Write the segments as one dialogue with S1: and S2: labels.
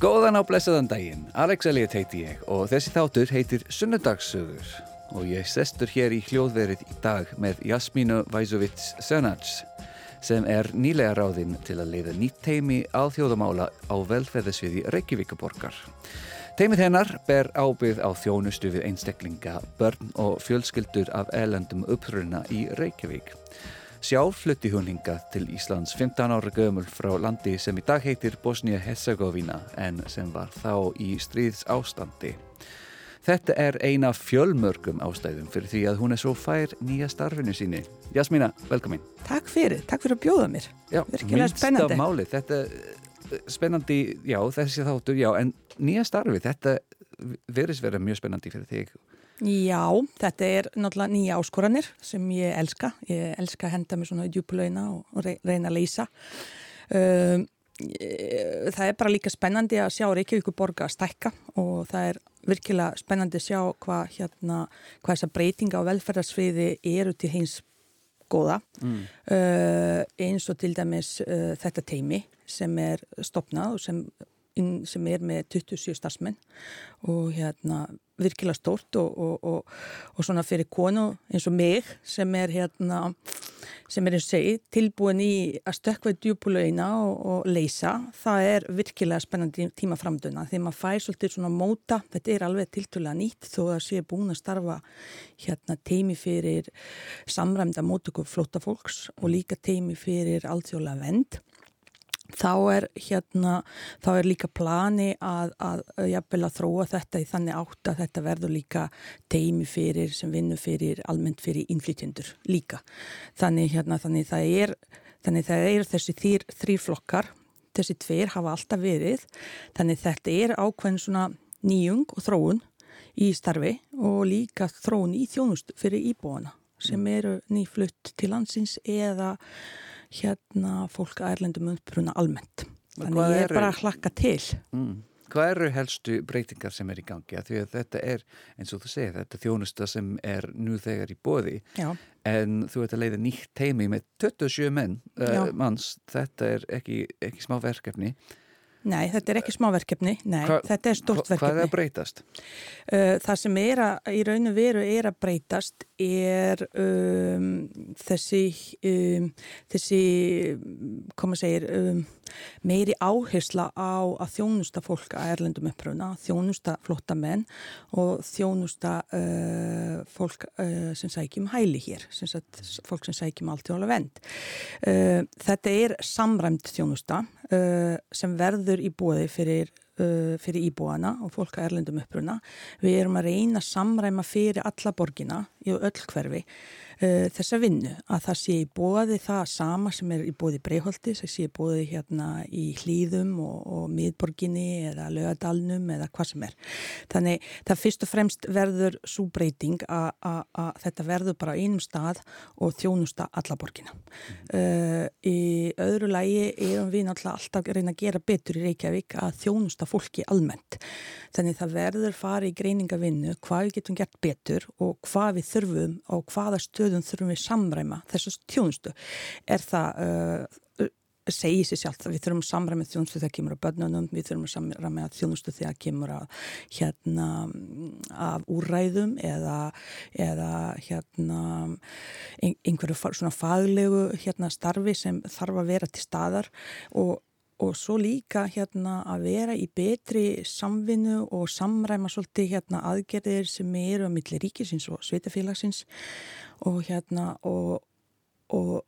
S1: Góðan á blessaðan daginn, Alex Elliot heiti ég og þessi þáttur heitir Sunnudagssögur og ég sestur hér í hljóðverið í dag með Jasmínu Vajzovits Sönats sem er nýlega ráðinn til að leiða nýtt teimi alþjóðamála á velferðasviði Reykjavíkaborgar. Teimið hennar ber ábyggð á þjónustu við einstaklinga, börn og fjölskyldur af elendum uppruna í Reykjavík. Sjálf flutti hún hinga til Íslands 15 ára gömul frá landi sem í dag heitir Bosnia-Herzegovina en sem var þá í stríðs ástandi. Þetta er eina fjölmörgum ástæðum fyrir því að hún er svo fær nýja starfinu síni. Jasmína, velkomin.
S2: Takk fyrir, takk fyrir að bjóða mér.
S1: Já,
S2: Virkilega spennandi.
S1: Máli. Þetta er spennandi, já, þessi þáttur, já, en nýja starfi, þetta verðist vera mjög spennandi fyrir þig.
S2: Já, þetta er náttúrulega nýja áskoranir sem ég elska. Ég elska að henda mig svona í djúbulauina og reyna að leysa. Um, það er bara líka spennandi að sjá Reykjavík borga að stækka og það er virkilega spennandi að sjá hvað hérna, hvað þessa breytinga á velferðarsviði eru til hins góða mm. uh, eins og til dæmis uh, þetta teimi sem er stopnað og sem, sem er með 27 starfsmenn og hérna virkilega stórt og, og, og, og svona fyrir konu eins og mig sem er hérna sem er eins og segi tilbúin í að stökka í djúbúlaugina og leysa. Það er virkilega spennandi tíma framduna. Því maður fær svolítið svona móta þetta er alveg tiltúlega nýtt þó að sé búin að starfa hérna teimi fyrir samræmda mótöku flóta fólks og líka teimi fyrir alltjóðlega vend þá er hérna, þá er líka plani að, að, að, að þróa þetta í þannig átt að þetta verður líka teimi fyrir sem vinnur fyrir almennt fyrir innflytjendur líka. Þannig hérna, þannig það er, þannig það er þessi þrýr, þrýr flokkar, þessi tveir hafa alltaf verið, þannig þetta er ákveðin svona nýjung og þróun í starfi og líka þróun í þjónust fyrir íbúana sem eru nýflutt til landsins eða hérna fólk að erlendum umbruna almennt. Þannig ég er bara að hlakka til. Mm.
S1: Hvað eru helstu breytingar sem er í gangi? Að því að þetta er, eins og þú segir, þetta þjónusta sem er nú þegar í bóði Já. en þú ert að leiða nýtt teimi með 27 menn, uh, manns, þetta er ekki, ekki smá verkefni.
S2: Nei, þetta er ekki smáverkefni, nei, hva, þetta er stort verkefni.
S1: Hvað er að breytast?
S2: Uh, það sem er að, í raun og veru er að breytast er um, þessi, um, þessi, koma segja, um, meiri áhersla á að þjónusta fólk að erlendum uppröuna, þjónusta flotta menn og þjónusta uh, fólk uh, sem sækjum hæli hér, sem sagt, fólk sem sækjum allt í ála vend. Uh, þetta er samræmt þjónusta sem verður í bóði fyrir uh, fyrir íbúana og fólk að erlendum uppruna. Við erum að reyna að samræma fyrir alla borgina í öll hverfi uh, þessa vinnu að það sé í bóði það sama sem er í bóði breyholti, það sé í bóði hérna í hlýðum og, og miðborginni eða lögadalnum eða hvað sem er. Þannig það fyrst og fremst verður svo breyting að þetta verður bara einum stað og þjónusta alla borgina. Mm. Uh, í öðru lægi erum við náttúrulega alltaf reyna að gera betur í Reykjavík að þjónusta fólki almennt. Þannig það verður farið í greiningavinnu hvað við getum gert betur og hvað við þurfum og hvaða stöðum þurfum við samræma þessast tjónustu. Er það... Uh, segið sér sjálf að við þurfum að samræma þjónustu þegar kemur á börnunum, við þurfum að samræma þjónustu þegar kemur að hérna af úræðum eða, eða hérna einhverju svona faglegu hérna starfi sem þarf að vera til staðar og og svo líka hérna að vera í betri samvinnu og samræma svolítið hérna aðgerðir sem eru á milli ríkisins og sveitafélagsins og hérna og, og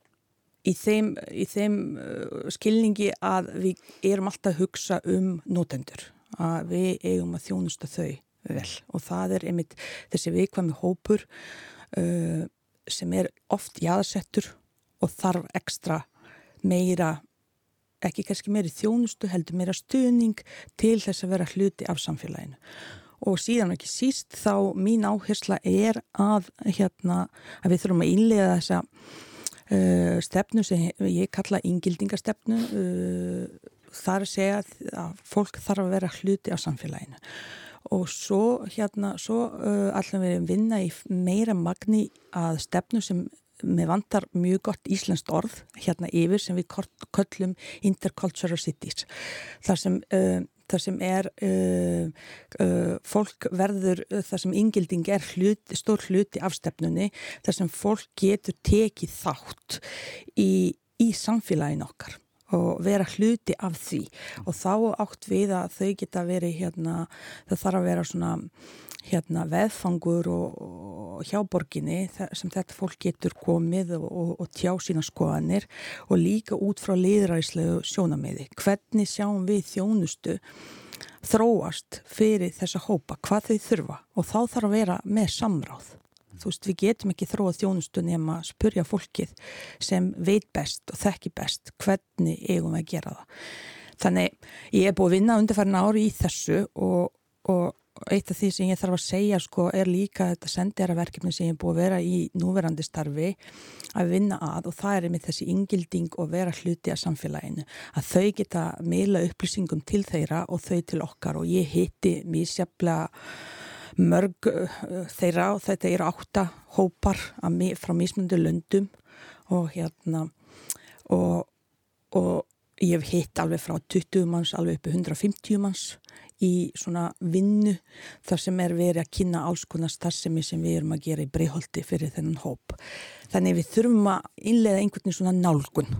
S2: í þeim, í þeim uh, skilningi að við erum alltaf að hugsa um nótendur að við eigum að þjónusta þau vel. Og það er einmitt þessi viðkvæmi hópur uh, sem er oft jáðsettur og þarf ekstra meira ekki kannski meiri þjónustu, heldur meira stuðning til þess að vera hluti af samfélaginu. Og síðan ekki síst þá mín áhersla er að, hérna, að við þurfum að innlega þessa uh, stefnu sem ég kalla ingildingastefnu. Uh, þar segja að fólk þarf að vera hluti af samfélaginu. Og svo, hérna, svo uh, allir við vinna í meira magni að stefnu sem með vandar mjög gott íslenskt orð hérna yfir sem við köllum intercultural cities. Þar sem uh, þar sem er uh, uh, fólk verður þar sem yngilding er hluti, stór hluti af stefnunni þar sem fólk getur tekið þátt í, í samfélagin okkar og vera hluti af því. Og þá átt við að þau geta verið hérna, það þarf að vera svona hérna veðfangur og, og hjáborginni sem þetta fólk getur komið og, og, og tjá sína skoðanir og líka út frá liðræðislegu sjónamiði. Hvernig sjáum við þjónustu þróast fyrir þessa hópa, hvað þau þurfa og þá þarf að vera með samráð. Þú veist, við getum ekki þróað þjónustu nema að spurja fólkið sem veit best og þekki best hvernig eigum við að gera það. Þannig ég er búið að vinna undirfærin ári í þessu og, og eitt af því sem ég þarf að segja sko er líka þetta senderaverkefni sem ég er búið að vera í núverandi starfi að vinna að og það er með þessi yngilding og vera hluti af samfélaginu. Að þau geta meila upplýsingum til þeirra og þau til okkar og ég hitti mísjaflega mörg uh, þeirra og þetta eru átta hópar frá mísmundu löndum og hérna og, og ég hef hitt alveg frá 20 manns alveg uppi 150 manns í svona vinnu þar sem er verið að kynna alls konar starfsemi sem við erum að gera í breyholti fyrir þennan hóp. Þannig við þurfum að innlega einhvern veginn svona nálgun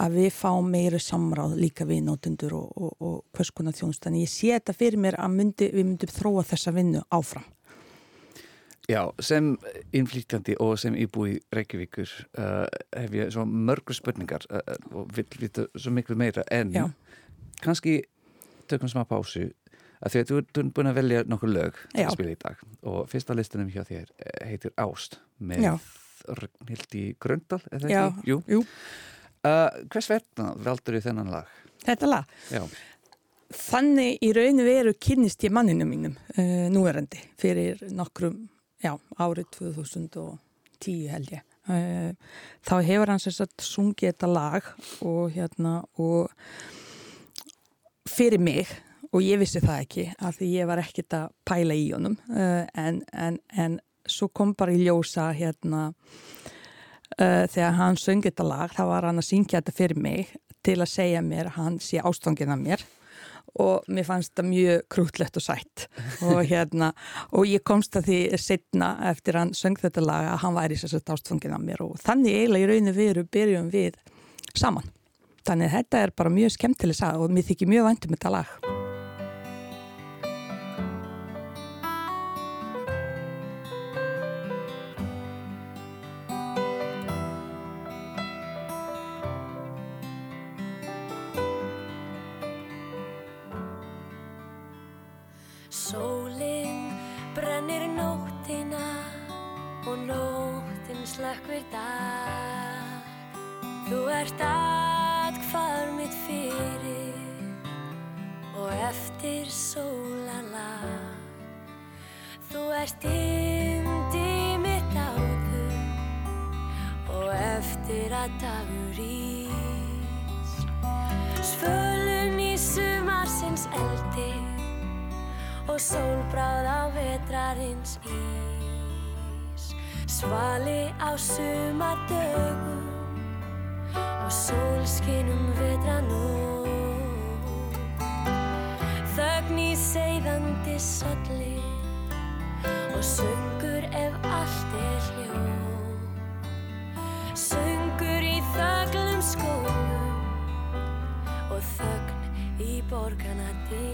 S2: að við fáum meiri samráð líka við nótundur og, og, og hvers konar þjónust. Þannig ég sé þetta fyrir mér að myndi, við myndum þróa þessa vinnu áfram.
S1: Já, sem innflýtjandi og sem íbúi Reykjavíkur uh, hef ég svo mörgur spurningar uh, og vil vita svo miklu meira en Já. kannski tökum smá pásu að því að þú ert búin að velja nokkur lög til að spila í dag og fyrsta listunum hjá þér eh, heitir Ást með Hildi Gröndal, eða ekki?
S2: Jú, jú.
S1: Uh, hvers verðna veldur þið þennan lag?
S2: Þetta lag? Já. Þannig í rauninu veru kynist ég manninu mínum uh, núverandi fyrir nokkrum, já, árið 2010 held ég. Uh, þá hefur hann sérstaklega sungið þetta lag og hérna og fyrir mig og ég vissi það ekki af því ég var ekkit að pæla í honum uh, en, en, en svo kom bara í ljósa hérna uh, þegar hann söng þetta lag þá var hann að syngja þetta fyrir mig til að segja mér hann sé ástofngin af mér. Og mér fannst það mjög krútlegt og sætt. Og hérna og ég komst að því setna eftir hann söng þetta lag að hann væri sérstaklega ástofngin af mér. Og þannig eiginlega í rauninu veru byrjum við saman. Þannig þetta er bara mjög skemmtileg sag og mér þykir mjög vandum þetta lag
S3: slökkvir dag. Þú ert atkvar mitt fyrir og eftir sólalag Þú ert yndi mitt áður og eftir að dagur ís Svölun í sumarsins eldi og sólbráð á vetrarins ís Svali á sumadögum og sólskinum vetranótt Þögn í seiðandi solli og söngur ef allt er hljó Söngur í þöglum skóum og þögn í borganati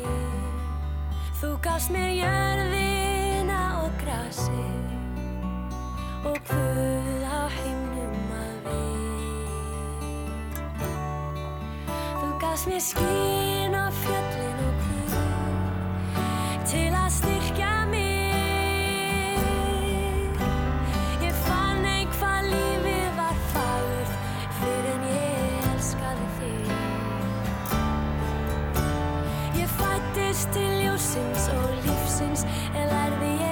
S3: Þú gafst mér jörðina og grasi og Guð á himnum að við. Þú gafst mér skín á fjöllin og Guð til að styrkja mig. Ég fann einhvað lífið var fagurt fyrir en ég elskaði þig. Ég fættist til ljósins og lífsins en lærði ég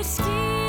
S3: að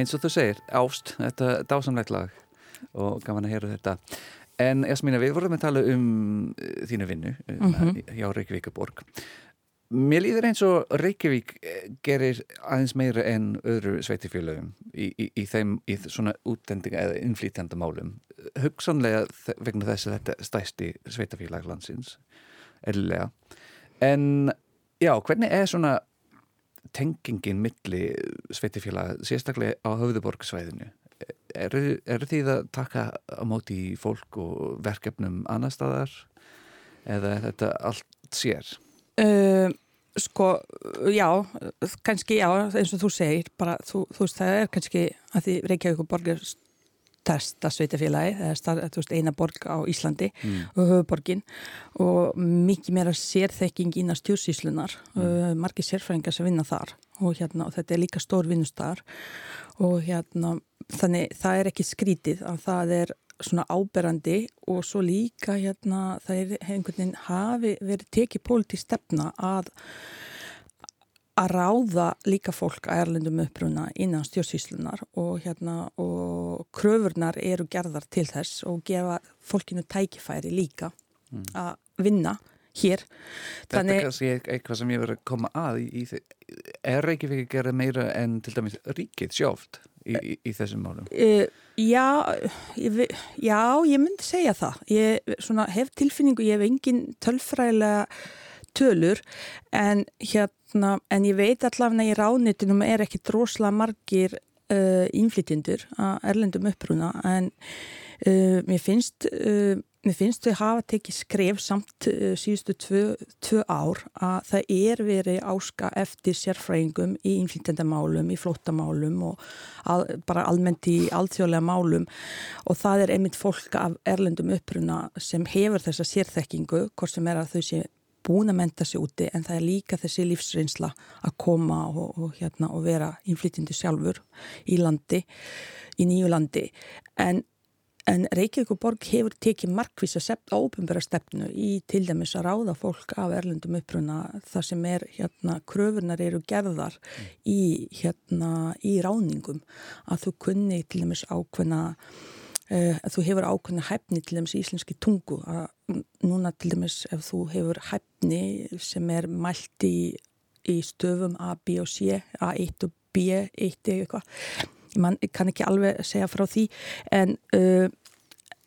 S1: eins og þú segir, ást, þetta er dásamlegt lag og gaman að heyra þetta. En Jasmína, við vorum að tala um uh, þínu vinnu um, hjá Reykjavíkuborg. Mér líður eins og Reykjavík eh, gerir aðeins meira en öðru sveitifélögum í, í, í þeim í svona útlendinga eða innflýtjandamálum. Hugsanlega vegna þess að þetta stæsti sveitafélag landsins, eðlilega. En já, hvernig er svona tengingin milli sveitifélag, sérstaklega á höfðuborgsvæðinu? Eru, eru því að taka á móti fólk og verkefnum annar staðar eða er þetta allt sér?
S2: Uh, sko, já, kannski já, eins og þú segir, bara þú, þú veist, það er kannski að því Reykjavík og borg stærsta sveitafélagi, það stað, veist, eina borg á Íslandi og höfuborgin og mikið meira sérþekking innan stjórnsýslunar, uh, margir sérfræðingar sem vinna þar og hérna, og þetta er líka stór vinnustar og hérna, þannig það er ekki skrítið að það er svona áberandi og svo líka hérna það er einhvern veginn hafi verið tekið pólitík stefna að að ráða líka fólk að erlendum uppruna innan stjórnsýslunar og hérna og kröfurnar eru gerðar til þess og gefa fólkinu tækifæri líka að vinna hér.
S1: Þetta er kannski eitthvað sem ég verið að koma að í, í, er Reykjavík að gera meira en til dæmis ríkið sjóft í, í, þessum málum?
S2: Uh, já, ég, já, ég myndi segja það. Ég svona, hef tilfinningu, ég hef engin tölfræðilega tölur en, hérna, en ég veit allavega í ránitinum er ekki droslega margir uh, innflytjendur að erlendum uppruna en uh, mér finnst uh, Mér finnst þau hafa tekið skref samt uh, síðustu tvö, tvö ár að það er verið áska eftir sérfræðingum í innflytjandamálum, í flóttamálum og al, bara almennt í alþjóðlega málum. Og það er einmitt fólk af erlendum uppruna sem hefur þessa sérþekkingu, hvort sem er að þau sé búin að menta sig úti en það er líka þessi lífsreynsla að koma og, og, hérna, og vera innflytjandi sjálfur í landi, í nýju landi. En En Reykjavík og Borg hefur tekið markvisa óbyrmbara stefnu í til dæmis að ráða fólk af erlendum uppruna þar sem er hérna kröfunar eru gerðar í hérna í ráningum að þú kunni til dæmis ákveðna að þú hefur ákveðna hæfni til dæmis í íslenski tungu. Að núna til dæmis ef þú hefur hæfni sem er mælt í, í stöfum A, B og C A1 og B1 eða eitthvað. Man, ég kann ekki alveg segja frá því en uh,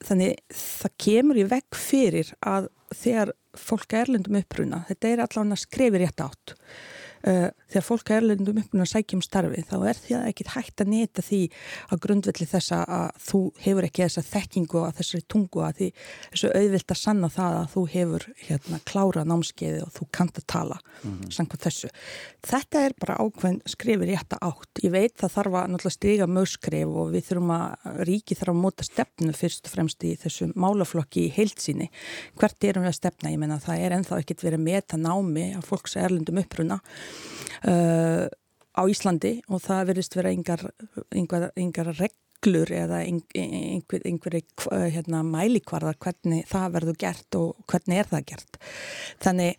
S2: þannig það kemur í vegg fyrir að þegar fólk er erlendum uppruna, þetta er allavega að skrefi rétt átt þegar fólk er erlendum uppruna að sækja um starfi þá er því að ekkit hægt að neta því að grundvelli þess að þú hefur ekki þessa þekkingu að þessari tungu að því þessu auðvilt að sanna það að þú hefur hérna klára námskeiði og þú kant að tala mm -hmm. samkvæmt þessu. Þetta er bara ákveðin skrifi rétt átt. Ég veit það þarf að náttúrulega stiga mögskrif og við þurfum að ríki þarf að móta stefnu fyrst og fremst í þessu málaflokki í heilsíni. Hvert erum við að stefna? Ég menna það er ennþá ekkit verið uh, á Íslandi og það verðist vera yngar, yngar, yngar reg, reglur eða einhver, einhverju hérna, mælikvarðar hvernig það verður gert og hvernig er það gert. Þannig,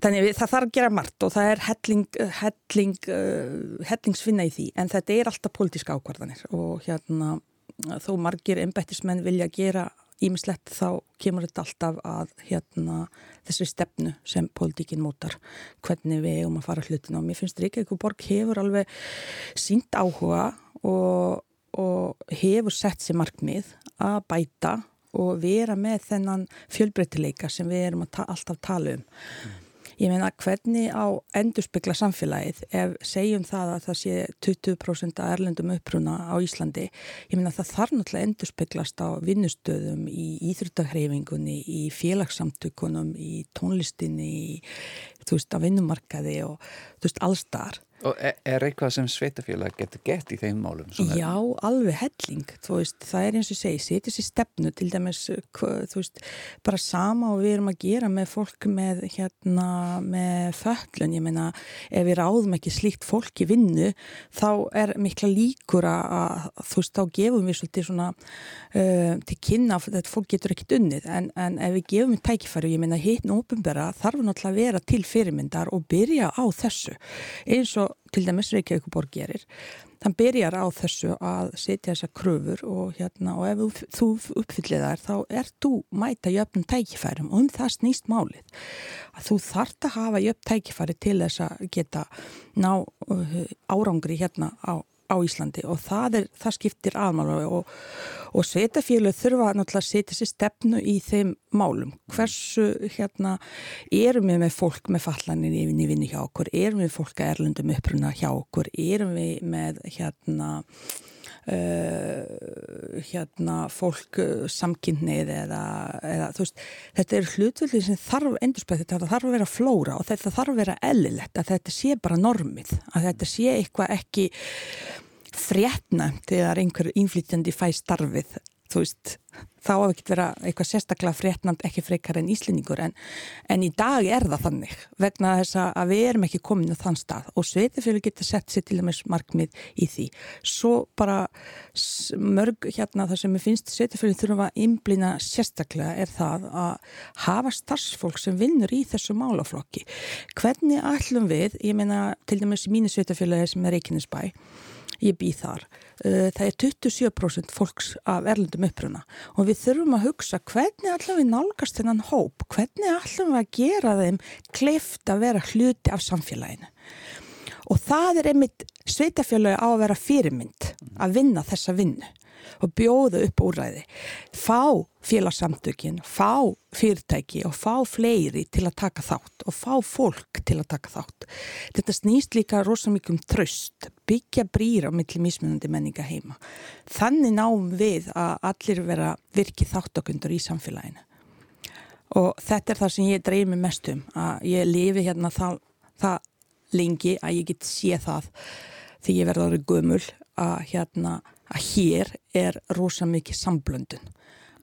S2: þannig það þarf að gera margt og það er helling, helling, uh, hellingsfinna í því en þetta er alltaf pólitíska ákvarðanir og hérna þó margir embættismenn vilja gera ímislegt þá kemur þetta alltaf að hérna, þessi stefnu sem pólitíkin mótar hvernig við eigum að fara hlutin og mér finnst Reykjavík borg hefur alveg sínt áhuga og, og hefur sett sér markmið að bæta og vera með þennan fjölbreytileika sem við erum ta alltaf tala um mm. Ég meina hvernig á endurspegla samfélagið ef segjum það að það sé 20% að erlendum uppruna á Íslandi. Ég meina það þarf náttúrulega endurspeglast á vinnustöðum í íþrutahreifingunni, í félagssamtökunum, í tónlistinni, í, þú veist, á vinnumarkaði og þú veist, allstar.
S1: Og er, er eitthvað sem sveitafélag getur gett í þeim málum?
S2: Já, alveg helling, veist, það er eins og segi, setja sér stefnu til dæmis, þú veist, bara sama og við erum að gera með fólk með, hérna, með föllun, ég meina, ef við ráðum ekki slíkt fólk í vinnu, þá er mikla líkur að, þú veist, þá gefum við svolítið svona uh, til kynna, þetta fólk getur ekkit unnið, en, en ef við gefum við tækifæri, ég meina, hittn og ofinbera, þarf náttúrulega að vera til fyrirmyndar og byrja á þessu, eins og til dæmis Reykjavíkuborg gerir þann byrjar á þessu að setja þessa kröfur og, hérna, og ef þú uppfyllið þær þá er þú mæta jöfnum tækifærum. Og um það snýst málið að þú þart að hafa jöfn tækifæri til þess að geta ná uh, árangri hérna á á Íslandi og það, er, það skiptir aðmála og, og sveitafélög þurfa náttúrulega að setja sér stefnu í þeim málum. Hversu hérna erum við með fólk með fallanir í vinni hjá okkur, erum við fólk að erlendum uppruna hjá okkur, erum við með hérna Uh, hérna fólk uh, samkynnið eða, eða veist, þetta er hlutvöldi sem þarf endurspæð, þetta þarf að vera flóra og þetta þarf að vera ellilegt að þetta sé bara normið, að þetta sé eitthvað ekki fréttnæmt þegar einhver innflytjandi fæ starfið þú veist, þá hafa ekki vera eitthvað sérstaklega fréttnand ekki frekar en íslendingur en, en í dag er það þannig vegna þess að við erum ekki komin á þann stað og sveitafjölu getur sett sér til dæmis markmið í því. Svo bara mörg hérna það sem ég finnst sveitafjölu þurfa að inblýna sérstaklega er það að hafa starfsfólk sem vinnur í þessu málaflokki. Hvernig ætlum við, ég meina til dæmis mínu sveitafjölu sem er Reykjanesbæ ég bý þar. Uh, það er 27% fólks af erlendum uppruna og við þurfum að hugsa hvernig ætlum við nálgast þennan hóp, hvernig ætlum við að gera þeim kleift að vera hluti af samfélaginu. Og það er einmitt sveitafélagi á að vera fyrirmynd að vinna þessa vinnu og bjóða upp úræði, fá félagsamtökin, fá fyrirtæki og fá fleiri til að taka þátt og fá fólk til að taka þátt. Þetta snýst líka rosalega mikið um tröst, byggja brýra á milli mismunandi menninga heima. Þannig náum við að allir vera virkið þáttakundur í samfélaginu. Og þetta er það sem ég dreymi mest um, að ég lifi hérna það, það lengi að ég get sé það því ég verður gömul að hérna að hér er rosa mikið samblöndun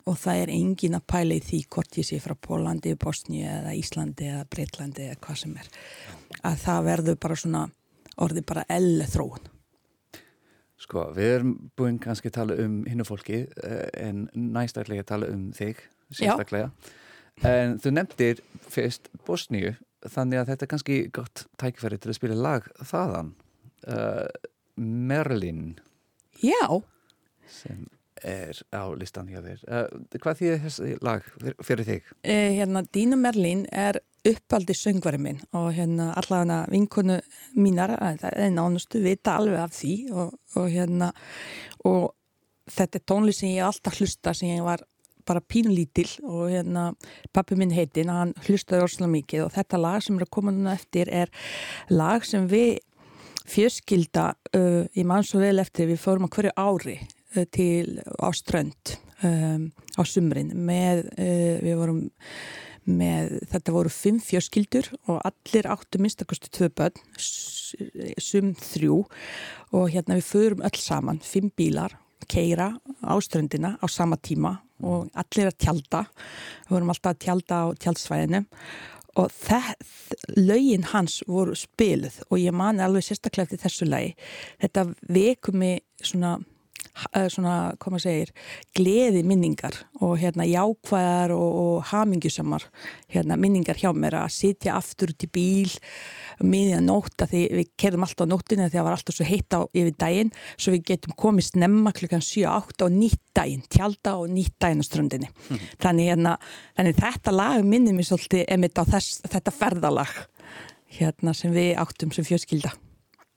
S2: og það er engin að pæla í því hvort ég sé frá Pólandi, Bosníu eða Íslandi eða Breitlandi eða hvað sem er. Að það verður bara svona orði bara elle þróun
S1: Sko, við erum búin kannski að tala um hinnufólki eh, en næstaklega að tala um þig sérstaklega, en þú nefndir fyrst Bosníu þannig að þetta er kannski gott tækifæri til að spila lag þaðan. Uh, Merlin
S2: Já.
S1: Sem er á listan hjá þér. Uh, hvað þýðir þessi lag fyrir þig?
S2: Eh, hérna, Dínu Merlin er uppaldi söngvari minn og hérna allavega vinkonu mínar, það er nánustu, vita alveg af því og, og hérna og þetta er tónlist sem ég alltaf hlusta sem ég var bara pínlítil og hérna pappi minn heitin, hann hlustaði orðslega mikið og þetta lag sem er að koma núna eftir er lag sem við fjörskilda uh, í mann svo vel eftir við fórum á hverju ári uh, til á strönd um, á sumrin með, uh, við vorum með, þetta voru fimm fjörskildur og allir áttu minnstakostu tvö börn, sum þrjú. Og hérna við förum öll saman, fimm bílar keira á ströndina á sama tíma og allir að tjálta við vorum alltaf að tjálta á tjálsvæðinu og lögin hans voru spiluð og ég mani alveg sérstaklega eftir þessu lagi. Þetta vekum mig svona
S4: svona, koma að segir, gleði minningar og hérna jákvæðar og, og hamingjusamar hérna, minningar hjá mér að sitja aftur út í bíl miðjan nótt að því við kerðum alltaf á nóttinu því að það var alltaf svo heitt á yfir daginn svo við getum komið snemma klukkan 7-8 og nýtt daginn, tjálta og nýtt daginn á ströndinni. Þannig, hérna, þannig þetta lag minnir mér svolítið emitt á þess, þetta ferðalag hérna sem við áttum sem fjölskylda.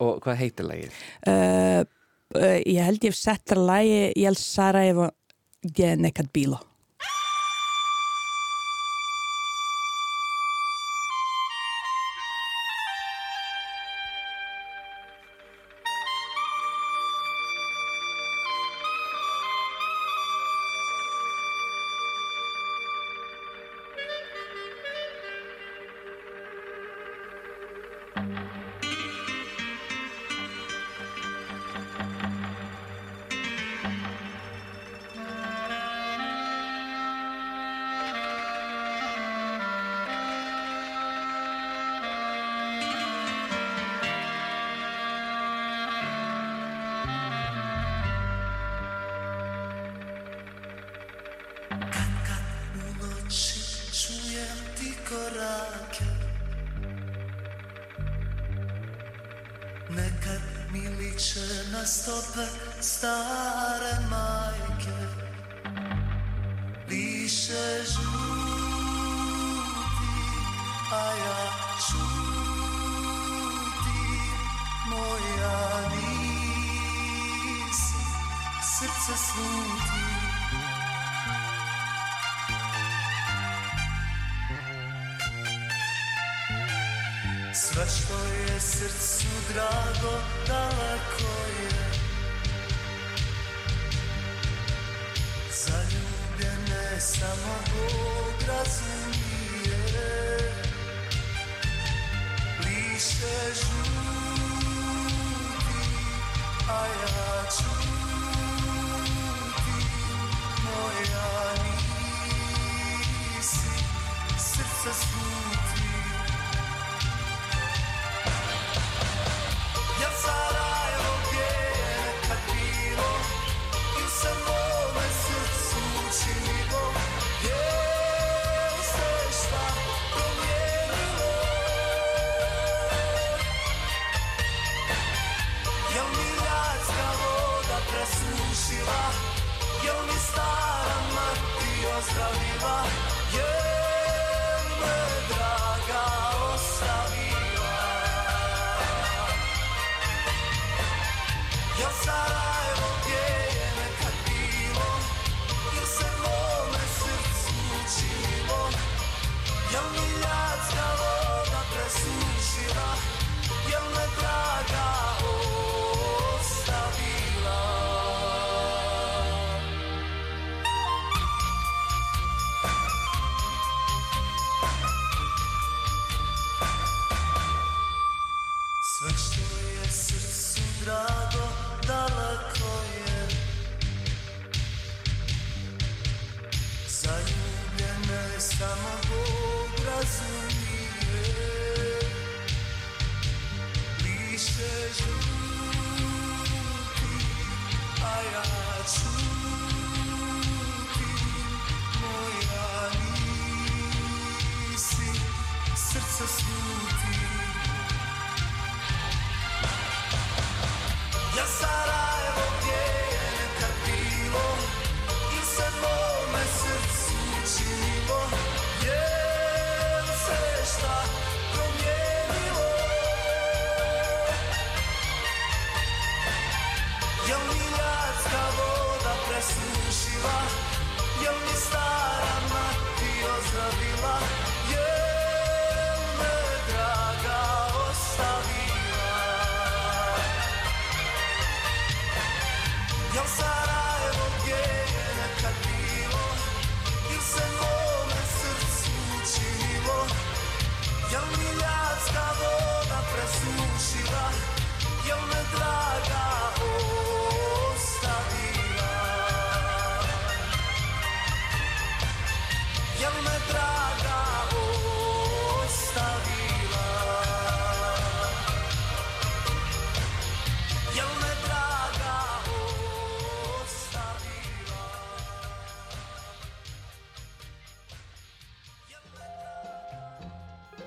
S1: Og hvað heitir lagið?
S4: Uh, ég held ég hef sett það lagi Jel Sarajevo Je nekad bilo.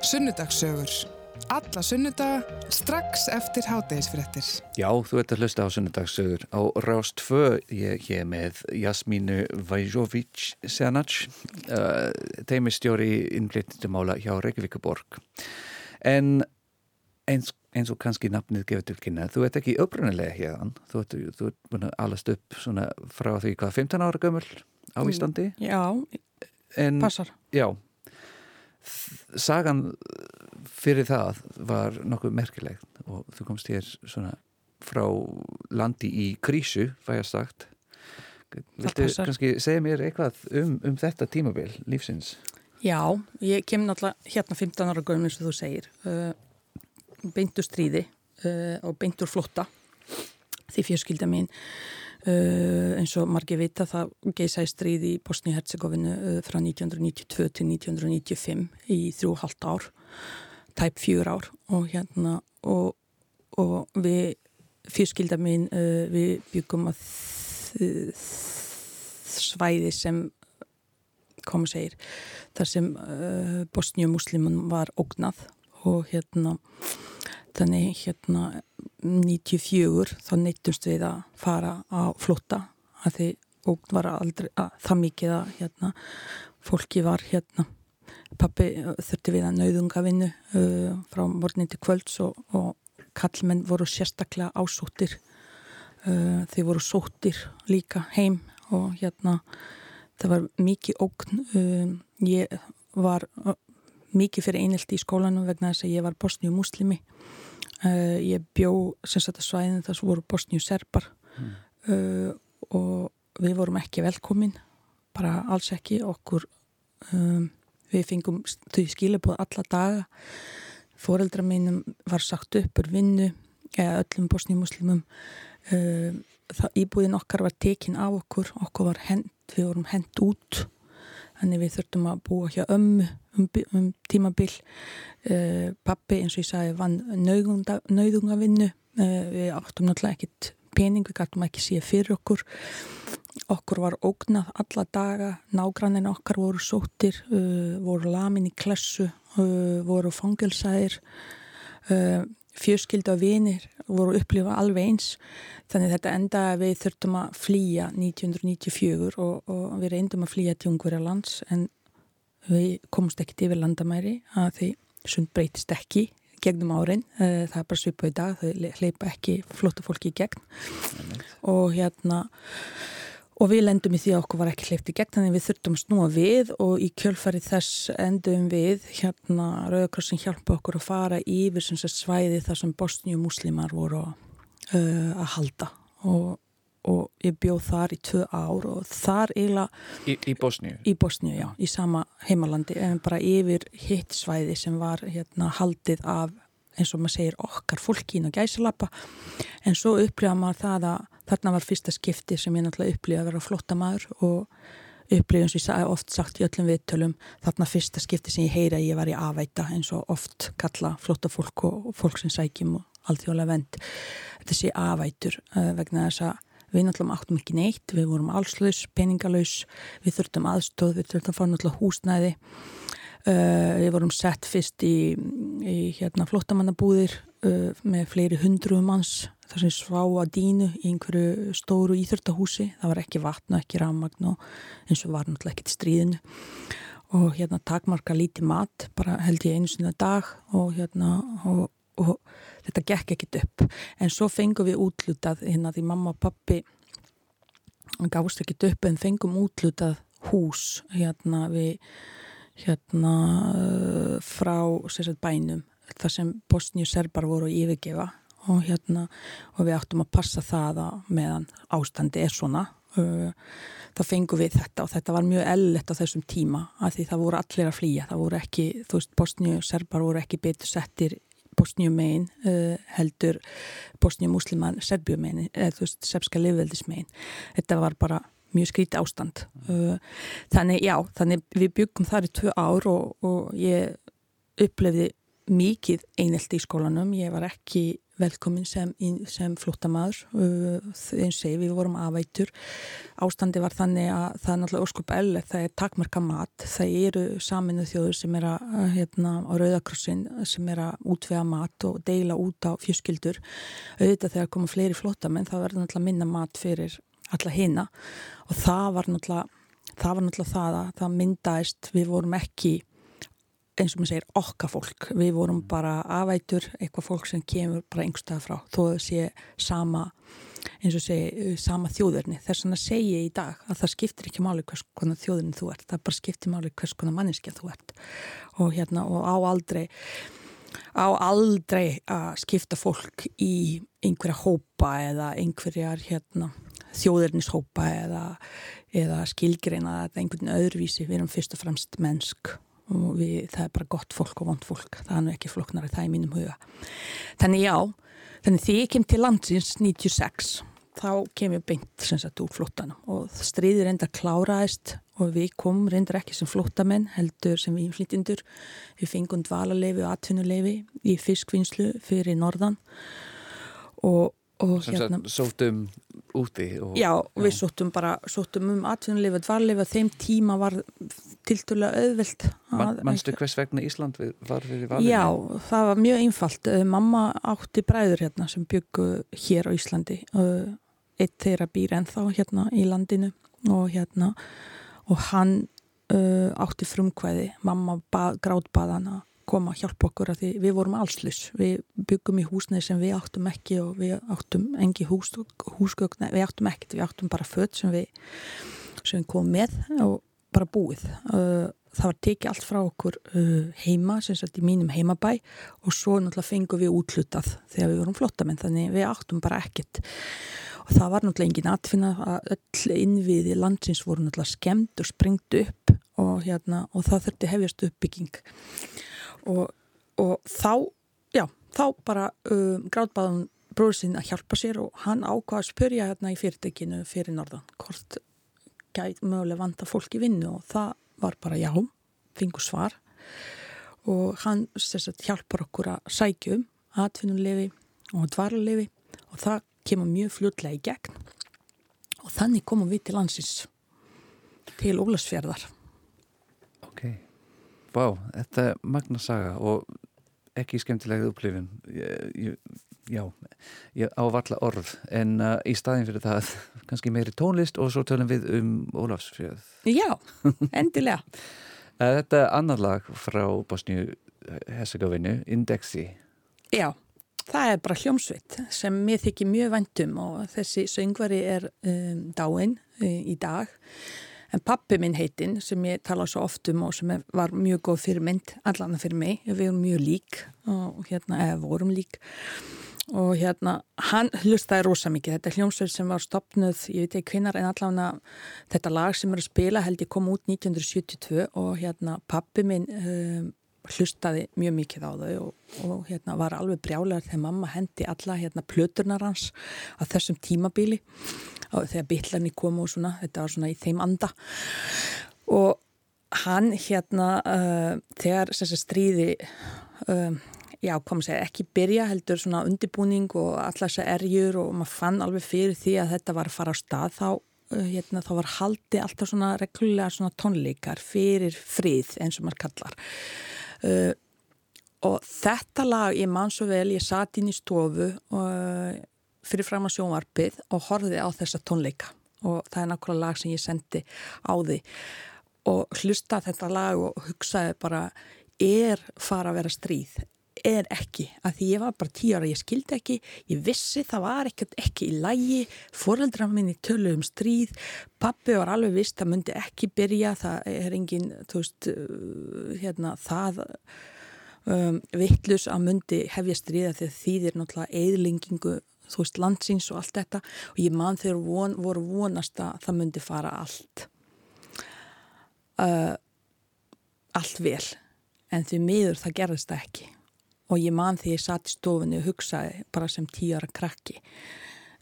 S5: Sunnudagsögur Alla sunnudaga strax eftir hátegisfréttir.
S1: Já, þú ert að hlusta á sunnudagssögur á Rás 2, ég hér með Jasmínu Vajjovic Senac, uh, teimistjóri innflyttindumála hjá Reykjavíkuborg. En eins, eins og kannski nafnið gefur til kynna, þú ert ekki upprunalega hérðan, þú ert, þú ert búin að alast upp svona frá því hvað 15 ára gömul á Íslandi,
S2: Já,
S1: en
S2: passar.
S1: já, sagan fyrir það var nokkuð merkilegt og þú komst hér svona frá landi í krísu, fæjast sagt. Viltu kannski segja mér eitthvað um, um þetta tímabil lífsins?
S2: Já, ég kem náttúrulega hérna 15 ára gömur og þú segir. Uh, beintur stríði uh, og beintur flotta því fjörskilda mín uh, eins og margir vita það geisaði stríði í Bosni-Herzegovinu uh, frá 1992 til 1995 í þrjú og halvt ár tæp fjör ár og hérna og, og við fjörskilda mín uh, við byggum að svæði sem koma segir þar sem uh, bosníumuslimun var ógnað og hérna þannig hérna 94 þá neytumst við að fara á flotta að því ógn var aldrei að, það mikið að hérna fólki var hérna pappi uh, þurfti við að nauðungavinnu uh, frá morgnin til kvölds og, og kallmenn voru sérstaklega ásóttir. Uh, þeir voru sóttir líka heim og hérna það var mikið ógn. Um, ég var mikið fyrir einelti í skólanum vegna þess að ég var bosníu muslimi uh, ég bjó sem sagt að svæðin þess voru bosníu serbar uh, og við vorum ekki velkomin bara alls ekki. Okkur um, við fengum þau skilabóð alla daga. Foreldra mínum var sagt upp úr vinnu eða öllum bosníu muslimum uh, það, íbúðin okkar var tekin af okkur okkur var hend, við vorum hend út þannig við þurftum að búa hjá ömmu um, um tímabil. Uh, pappi eins og ég sagði vann nauðunga, nauðungavinnu uh, við áttum náttúrulega ekkit pening við gætum ekki síða fyrir okkur okkur var ógnað alla daga. Nágrannin okkar voru sóttir uh, voru lamin í klessu uh, voru fangilsæðir uh, fjörskildu og vinir voru upplifa alveg eins. Þannig þetta enda að við þurftum að flýja 1994 og, og við reyndum að flýja til Ungverja lands en við komumst ekkit yfir landamæri að því sund breytist ekki gegnum árin, Eh, það er bara svipa í dag þau hleypa ekki flóta fólki í gegn. Og hérna og við lendum í því að okkur var ekki hleypt í gegn þannig við þurftum að snúa við og í kjölfari þess endum við hérna Rauðakrossin hjálpa okkur að fara yfir sem sagt svæði þar sem bosníu múslimar voru uh, að halda og, og ég bjóð þar í tvö ár og þar eiginlega
S1: Í, í Bosníu?
S2: í Bosníu, já, í sama heimalandi en bara yfir hitt svæði sem var hérna haldið af eins og maður segir okkar fólki inn á gæsalappa. En svo upplifa maður það að þarna var fyrsta skipti sem ég náttúrulega upplifa að vera flotta maður og upplifa eins og ég sagði oft sagt í öllum viðtölum þarna fyrsta skipti sem ég heyra ég var í afæta eins og oft kalla flotta fólk og fólk sem sækjum og alþjóðlega vend þetta sé afætur uh, vegna þess að við náttúrulega áttum ekki neitt, við vorum allslaus, peningalaus, við þurftum aðstóð, við þurftum að fara náttúrulega húsnæði við vorum sett fyrst í, í hérna, flottamannabúðir uh, með fleiri hundru manns þar sem svá að dínu í einhverju stóru íþurtahúsi það var ekki vatn og ekki rammagn og eins og var náttúrulega ekkert stríðinu. Og hérna takmarka lítið mat bara held ég einu sinna dag og hérna og, og þetta gekk ekkit upp. En svo fengum við útlutað hérna því mamma og pappi gáðst ekkit upp en fengum útlutað hús hérna við hérna uh, frá sérsett bænum þar sem Bosníu serbar voru að yfirgefa. Og hérna og við áttum að passa það að meðan ástandi er svona. Uh, þá fengum við þetta og þetta var mjög ellett á þessum tíma að því það voru allir að flýja, það voru ekki þú veist, Bosníu serbar voru ekki betur settir Bosníu megin uh, heldur Bosníu musliman Serbíu megin, eða þú veist, serbska lifveldis megin þetta var bara mjög skríti ástand. Uh, þannig já, þannig við byggum þar í tvö ár og, og ég upplefði mikið einelti í skólanum, ég var ekki velkomin sem, sem flóttamaður uh, og segi, við vorum afætur. Ástandi var þannig að það er náttúrulega óskup elle, það er takmarka mat. Það eru saminu þjóður sem er að hérna, á Rauðakrossin sem er að útvega mat og deila út á fjöskildur auðvitað þegar koma fleiri flóttamenn þá verður náttúrulega minna mat fyrir alla hina. Og það var náttúrulega það var náttúrulega það að það myndaðist við vorum ekki eins og maður segir okka fólk. Við vorum bara afætur eitthvað fólk sem kemur bara einhverstað frá þó að það sé sama eins og segi, sama þjóðurni þess vegna segi ég í dag að það skiptir ekki máli hvers konar þjóðurni þú ert. Það bara skiptir máli hvers konar manneskja þú ert. Og hérna og á aldrei á aldrei að skipta fólk í einhverja hópa eða einhverjar hérna þjóðurnishópa eða, eða skilgreina þetta einhvern öðruvísi. Við erum fyrst og fremst mennsk og við, það er bara gott fólk og vond fólk. Það er nú ekki flóknari það í mínum huga. Þannig já, þannig því ég kem til landsins 96 þá kem ég beint sem sagt úr flóttanum. Og stríði reyndar kláraðist og við komum reyndar ekki sem flóttamenn heldur sem við inflytjendur við fengum dvalarleifi og atvinnuleifi í fiskvinnslu fyrir norðan. Og, og
S1: sem sagt sóttum úti og,
S2: Já, við sóttum bara, sóttum um atvinnuleifa, dvarleifa, þeim tíma var tilturlega auðvelt.
S1: Man,
S2: að-
S1: manstu hvers vegna Ísland við- var fyrir valinu?
S2: Já, það var mjög einfalt. Eh, Mamma átti bræður hérna sem byggu hér á Íslandi. Eh, Eitt þeirra býr ennþá hérna í landinu og hérna og hann uh, átti frumkvæði. Mamma að koma að hjálpa okkur að því við vorum allslus. Við byggum í húsneið sem við áttum ekki og við áttum engi hús, húsgögn, við áttum ekkert, við áttum bara fött sem við, sem við komum með og bara búið. Uh, það var tekið allt frá okkur uh, heima, sem sagt í mínum heimabæ og svo náttúrulega fengum við útlutað þegar við vorum flottamenn, þannig við áttum bara ekkert. Og það var náttúrulega engin atfinna að öll innviði landsins voru náttúrulega skemmt og sprengt upp og, hérna, og það þurfti hefjast uppbygging. Og, og þá, já, þá bara um, grátbáðum bróður sinn að hjálpa sér og hann ákvað að spyrja hérna í fyrirtækinu fyrir norðan hvort gæt mögulega vanta fólk í vinnu og það var bara já, fengur svar. Og hann sagt, hjálpar okkur að sækja um atvinnulefi og dvarlefi og það kemur mjög fljótlega í gegn. Og þannig komum við til landsins til Ólasfjörðar
S1: vá, þetta er magna saga og ekki skemmtilegð upplifin ég, ég, Já, ég ávalla orð en uh, í staðin fyrir það kannski meiri tónlist og svo tölum við um Ólafsfjöð
S2: Já, endilega.
S1: Uh, Þetta er annar lag frá Bosníu Herzegovinu, Indexi.
S2: Já, það er bara hljómsveit sem mér þykir mjög væntum og þessi söngvari er um, dáin uh, í dag en pappi minn heitinn sem ég tala svo oft um og sem var mjög góð fyrirmynd allan fyrir mig, við erum mjög lík og hérna, eða vorum lík. Og hérna, hann hlustaði rosa mikið, þetta er hljómsveit sem var stopnuð, ég veit ekki hvinnar en allavega þetta lag sem er að spila held ég kom út 1972 og hérna pappi minn um, hlustaði mjög mikið á þau og, og hérna var alveg brjálegar þegar mamma hendi alla hérna plöturnar hans á þessum tímabíli og þegar bitlarni komu og svona, þetta var svona í þeim anda. Og hann hérna uh, þegar þessi stríði um, já, kom að segja, ekki byrja heldur svona undibúning og allar þessar erjur og maður fann alveg fyrir því að þetta var að fara á stað þá, uh, hérna, þá var haldi alltaf svona reglulega svona tónleikar fyrir frið eins og maður kallar uh, og þetta lag, ég man svo vel ég satt inn í stofu og, fyrir fram að sjónvarpið og horfiði á þessa tónleika. Og það er nákvæmlega lag sem ég sendi á því. Og hlusta þetta lag og hugsaði bara er fara að vera stríð er ekki, að því ég var bara tíu ára, ég skildi ekki, ég vissi það var ekkert ekki í lægi, foreldrar minni tölu um stríð, pappi var alveg vist, það myndi ekki byrja, það er engin, þú veist, uh, hérna, það um, vittlus að myndi hefja stríða þegar þýðir náttúrulega eðlingingu, þú veist, landsins og allt þetta. Og ég man þegar von, voru vonast að það myndi fara allt, uh, allt vel, en því miður það gerðist það ekki og ég man því ég satt í stofunni og hugsaði bara sem tíu ára krakki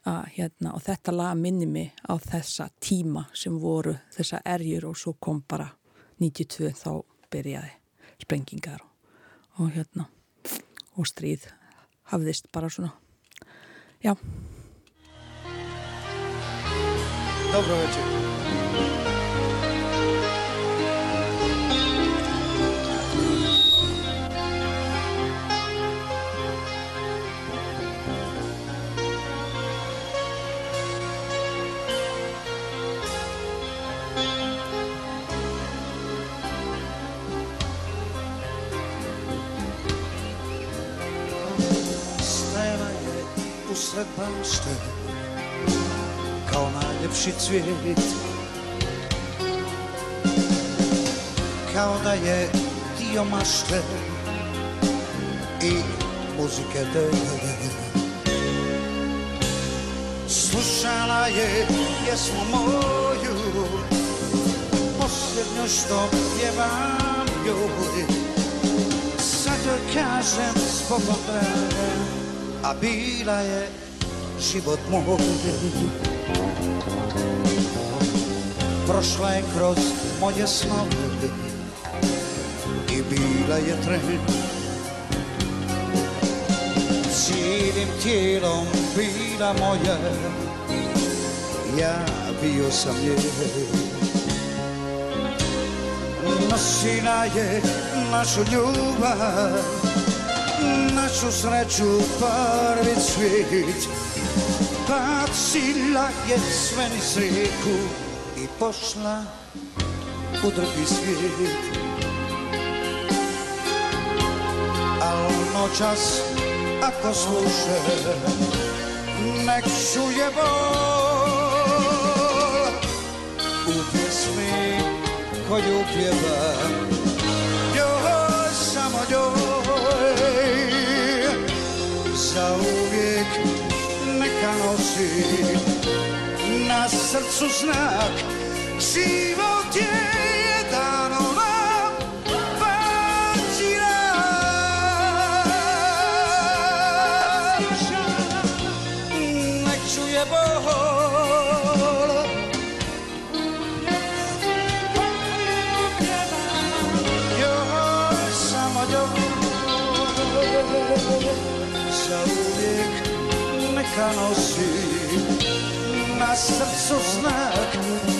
S2: að, hérna, og þetta lag minni mig á þessa tíma sem voru þessa erjur og svo kom bara 92 þá byrjaði sprengingar og, og hérna og stríð hafðist bara svona. Já,
S6: Dobro večer. Bašte kao najljepši cvijet. Kao da je dio mašte i muzike te Slušala je pjesmu moju Posljednju što pjevam joj. Sad joj kažem zbogom A bila je život moj Prošla je kroz moje snove I bila je tren Cijelim tijelom bila moja Ja bio sam nje Nosila je našu ljubav Našu sreću prvi cvijet Bacila je sve niz rijeku I pošla u drugi svijet. Al noćas ako sluše Nek čuje bol U pjesmi koju pjevam si na srdcu znak. Život je dáno nám, páči nám. Nečuje myself so snug.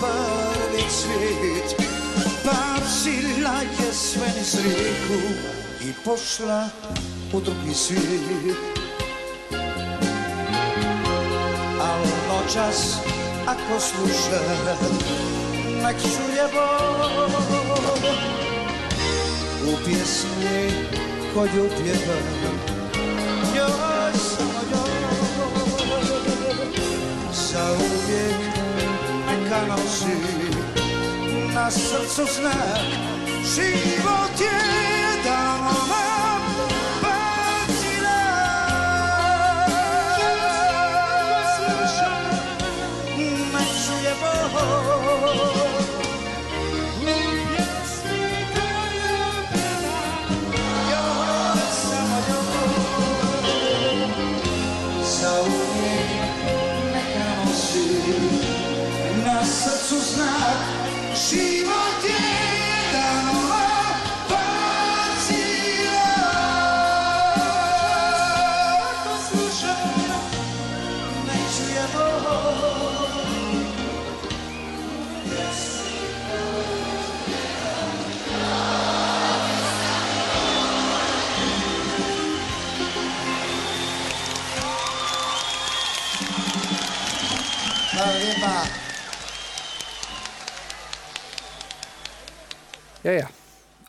S6: Prvi cvijet Bacila je sve niz rijeku I pošla u drugi svijet. Al noćas ako sluša Nek čuje bol U pjesmi koju pjevam Joj, samo joj. Za neka nosi Na srcu znak Život je jedan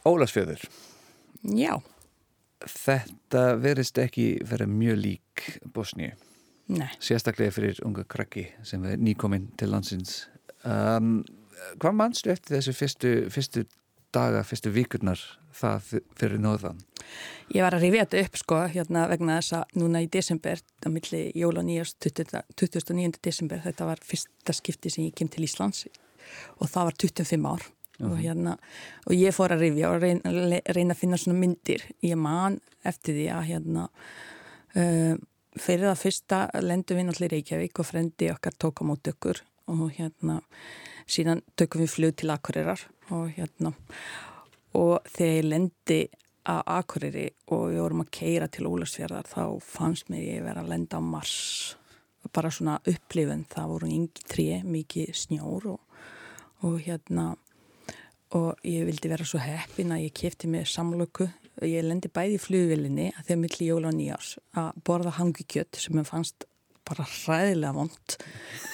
S1: Ólasfjöður.
S2: já,
S1: Þetta verist ekki vera mjög lík Bosníu.
S2: nei.
S1: Sérstaklega fyrir unga krakki sem er nýkominn til landsins. Um, hvað mannstu eftir þessu fyrstu, fyrstu daga, fyrstu vikurnar það fyrir nóðan?
S2: Ég var að rifja þetta upp sko hérna vegna þess að núna í desember á milli jóla og nýjast 29. desember þetta var fyrsta skipti sem ég kem til Íslands og það var 25 ár og hérna og ég fór að rifja og reyna, reyna að finna svona myndir. Ég man eftir því að hérna uh, fyrir það fyrsta lendum við náttúrulega í Reykjavík og frendi okkar tók á mót okkur og hérna síðan tökum við flug til Akureyrar og hérna og þegar ég lendi að Akureyri og við vorum að keira til Ólarsfjörðar þá fannst mér ég vera að lenda á Mars. Bara svona upplifun það voru yngi tré, mikið snjór og, og hérna og ég vildi vera svo heppin að ég kefti mig samlöku ég lendi bæði í flugvilinni að þegar milli jóla og nýjás að borða hangikjött sem ég fannst bara hræðilega vond.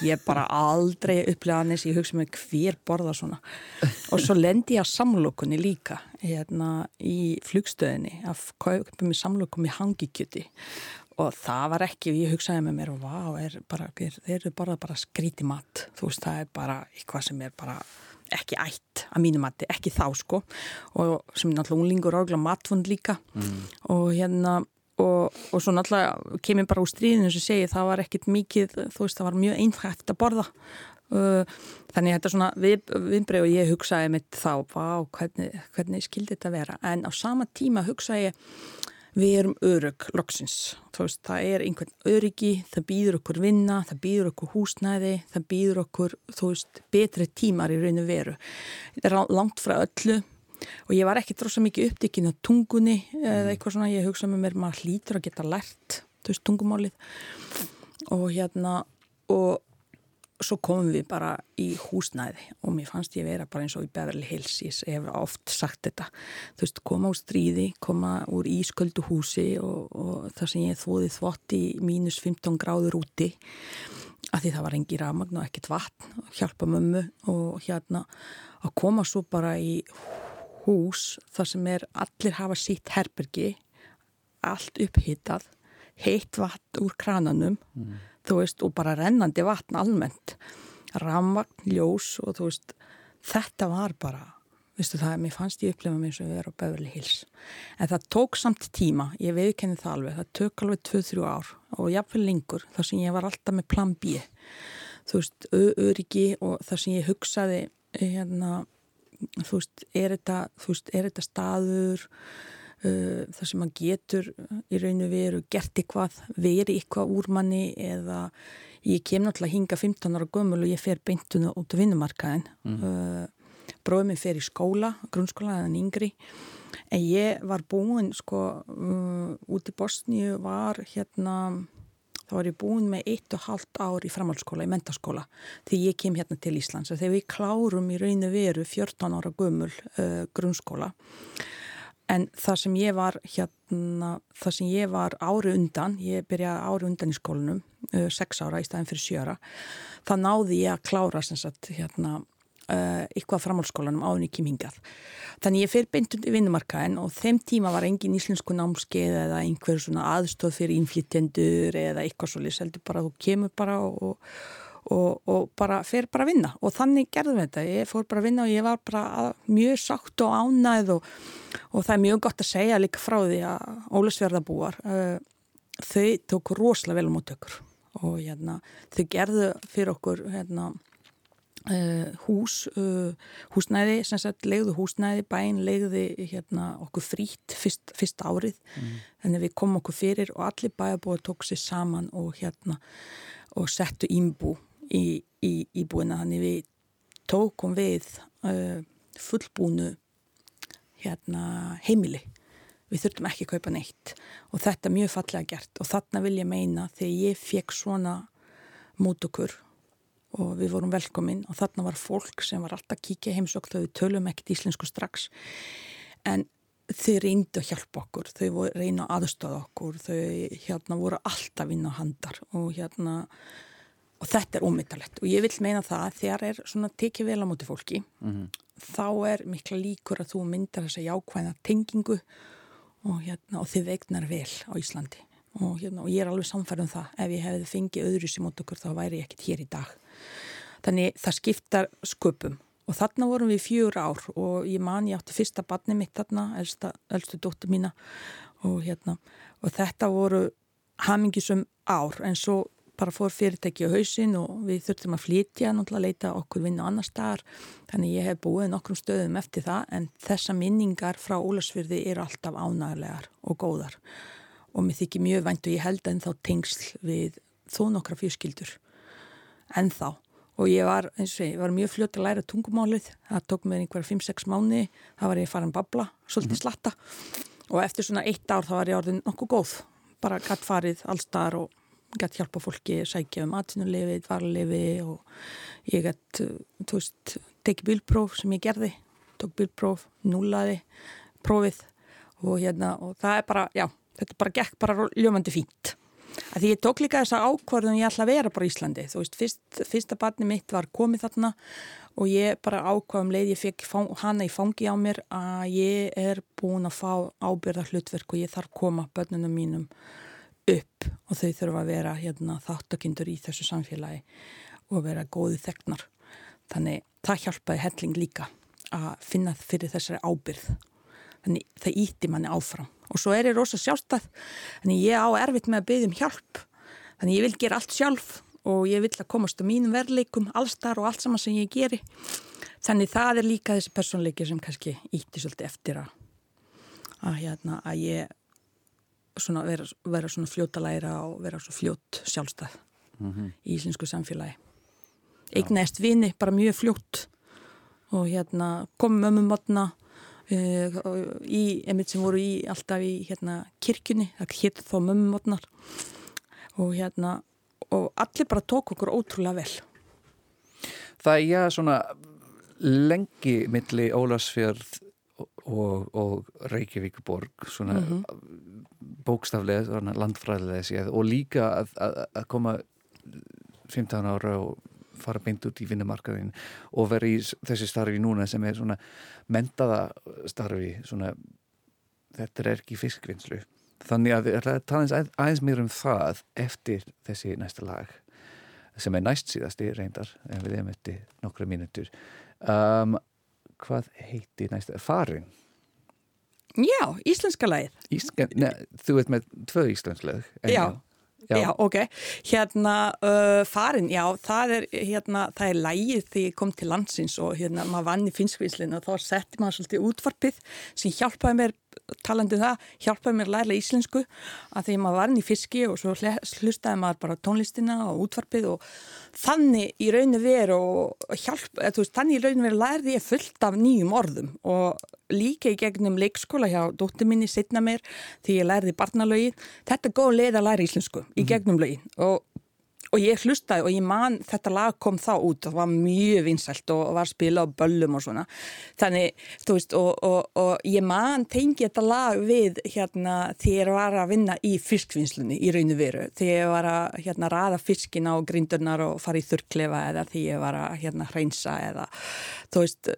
S2: Ég bara aldrei upplega annars ég hugsa mig hver borða svona. Og svo lendi ég að samlokunni líka hérna í flugstöðinni að kaupa mig samlokum í hangikjöti. Og það var ekki, ég hugsaði með mér og vá, þeir eru bara, bara skríti mat, þú veist, það er bara eitthvað sem er bara ekki ætt að mínu mati, ekki þá sko. Og sem náttúrulega unglingur og matfund líka. Mm. og hérna og, og svo náttúrulega kemur bara úr stríðinu sem segi það var ekkit mikið þú veist það var mjög einfægt að borða. Uh, þannig þetta er svona við, viðbreyð og ég hugsaði mitt þá vá, hvernig, hvernig skildi þetta vera? En á sama tíma hugsaði ég við erum örug loksins. Veist, það er einhvern öryggi það býður okkur vinna, það býður okkur húsnæði það býður okkur veist, betri tímar í rauninu veru. Þetta er langt frá öllu. Og ég var ekki að mikið uppdykkin á tungunni eða eitthvað svona, ég hugsa með mér maður hlýtur að geta lært veist, tungumálið. Og hérna og svo komum við bara í húsnæði og mér fannst ég vera bara eins og í Beverly Hills ég hef oft sagt þetta þú veist, koma úr stríði, koma úr ísköldu húsi og, og það sem ég þóði þvott í mínus 15 gráður úti að því það var engi rafmagn og ekkert vatn og hjálpa mömmu og hérna að koma svo bara í hús þar sem er allir hafa sítt herbergi allt upphittað heitt vatn úr krananum mm. Þú veist og bara rennandi vatn almennt ramvagn, ljós og þú veist þetta var bara Vistu það, mér fannst ég upplefa mér sem við erum á Beverly Hills. En það tók samt tíma, ég veðkenni það alveg, það tök alveg 2-3 ár og jáfnveg lengur þar sem ég var alltaf með plan B. Þú veist, öryggi og þar sem ég hugsaði hérna þú veist, er þetta, veist, er þetta staður uh, þar sem maður getur í rauninu veru gert eitthvað, veri eitthvað úr manni eða ég kem náttúrulega hinga 15 ára gömul og ég fer beintuna út á vinnumarkaðin mm. uh, bróðum minn fer í skóla grunnskóla eða yngri. En ég var búin sko uh, út í Bosníu var hérna þá var ég búin með eitt og halvt ár í framhaldsskóla, í mentaskóla því ég kem hérna til Íslands. Og þegar við klárum í rauninu veru 14 ára gömul uh, grunnskóla en það sem ég var hérna, það sem ég var ári undan, ég byrjaði ári undan í skólanum, uh, 6 ára í staðin fyrir 7 ára, það náði ég að klára sagt hérna uh, eitthvað framhaldsskólanum áðin ekki mingað. Þannig ég fer beintund í vinnumarkaðin og þeim tíma var engin íslensku námskeið eða einhver svona aðstóð fyrir innflytjendur eða eitthvað svolítið, seldur bara þú kemur bara og, og, og bara fer bara að vinna og þannig gerðum við þetta. Ég fór bara að vinna og ég var bara mjög sátt og ánæð og, og það er mjög gott að segja líka frá því að Ólusverðabúar uh, þau tók rosalega vel á mót okkur og hérna, þau gerðu fyrir okkur hérna Uh, hús, uh, húsnæði sem sagt, legðu húsnæði bæn legði hérna okkur frít fyrst, fyrst árið, mm. þannig við komum okkur fyrir og allir bæjarbúið tók sér saman og hérna og settu ímbú í, í, í búina, þannig við tókum við uh, fullbúnu hérna heimili. Við þurftum ekki að kaupa neitt. Og þetta er mjög fallega gert. Og þarna vil ég meina þegar ég fekk svona mót okkur og við vorum velkominn og þarna var fólk sem var alltaf kíkja heimsokk þau tölum ekkert íslensku strax en þau reyndu að hjálpa okkur þau reyndu að aðstöða okkur þau hérna voru alltaf inn á handar og hérna og þetta er ómyndalegt og ég vil meina það að þegar er svona tekið vel á móti fólki mm -hmm. þá er mikla líkur að þú myndar þess að jákvæða tengingu og hérna og þið vegnar vel á Íslandi. Og, hérna, og ég er alveg samfærið um það. Ef ég hefði fengið öðru sem mót okkur þá væri ég ekkert hér í dag. Þannig það skiptar sköpum. Og þarna vorum við fjögur ár og ég man ég átti fyrsta barni mitt þarna, elsta, elstu dóttur mína. Og hérna og þetta voru hamingisum ár. En svo bara fór fyrirtæki á hausinn og við þurftum að flytja náttúrulega leita okkur vinna annar staðar. Þannig ég hef búið nokkrum stöðum eftir það en þessa minningar frá Ólasfyrði eru alltaf ánægilegar og góðar. Og mér þykir mjög vænt og ég held en þá tengsl við þó nokkra fjörskildur en þá og ég var, eins og ég var mjög fljótt að læra tungumálið. Það tók mér einhverja 5-6 mánu það var ég farin babla, svolítið slatta. Og eftir svona eitt ár þá var ég orðin nokkuð góð. Bara gætt farið allstar og gætt hjálpa fólki að sækja um atvinnulefi, dvarlefi og ég gætt, þú veist, tekið bílpróf sem ég gerði, tók bílpróf, núlaði prófið og hérna og það er bara, já, þetta bara gekk bara ljómandi fínt. Því ég tók líka þessa ákvarðun ég ætla að vera bara í Íslandi, þú veist, fyrst, fyrsta barni mitt var komið þarna og ég bara ákvaðum leið, ég fekk hana í fangi á mér að ég er búin að fá ábyrða hlutverk og ég þarf koma börnunum mínum upp og þau þurfa að vera hérna, þáttakindur í þessu samfélagi og vera góði þegnar. Þannig það hjálpaði helling líka að finna fyrir þessari ábyrð. Þannig það ítti manni áfram. Og svo er ég rosa sjálfstæð, þannig ég á erfitt með að byggja um hjálp. Þannig ég vil gera allt sjálf og ég vil að komast á mínum verleikum, allstar og allt saman sem ég geri. Þannig það er líka þessi personleiki sem kannski ítti svolítið eftir að, að, hérna, að ég svona vera, vera svona fljóta læra og vera svo fljót sjálfstæð í íslensku samfélagi. Eignæst vini bara mjög fljótt og hérna komum ömmu mótna uh, í, einmitt sem voru í alltaf í hérna kirkjunni, það hétt þá mömmu mótnar og hérna og allir bara tók okkur ótrúlega vel.
S1: Það er já svona lengi milli Ólarsfjörð og, og Reykjavíkuborg svona bókstaflega, svona landfræðilega séð og líka að, að, að koma 15 ára og fara beint út í vinnumarkaðin og vera í þessi starfi núna sem er svona mentaða starfi svona þetta er ekki fiskvinnslu. Þannig að við ætla að tala aðeins, mér um það eftir þessi næsta lag sem er næst síðasti reyndar en við erum eftir nokkra mínútur. Um, hvað heiti næsta farin
S2: Já, íslenska lagið
S1: Ísken, ne, þú ert með tvö íslenskleg
S2: Já. Já, ok. Hérna, uh, farin, já, það er, hérna, það er lægið þegar ég kom til landsins og hérna, maður vann í finnskvinslinu og þá setti maður svolítið útvarpið sem hjálpaði mér, talandi um það, hjálpaði mér að læra íslensku að því maður vann í fiski og svo hlustaði maður bara tónlistina og útvarpið og þannig í rauninu veru og hjálp, veist, þannig í rauninu veru lærði ég fullt af nýjum orðum og líka í gegnum leikskóla hjá dóttir minni setna mér því ég lærði barnalögin. Þetta er góð leið að læra íslensku í gegnum lögin og, og ég hlustaði og ég man þetta lag kom þá út og var mjög vinsælt og var spila á böllum og svona. Þannig, þú veist, og, og, og ég man tengi þetta lag við hérna því ég var að vinna í fiskvinnslunni í raunu veru. Því ég var að hérna raða fiskina og grindurnar og fara í þurrklefa eða því ég var að hérna hreinsa eða, þú veist,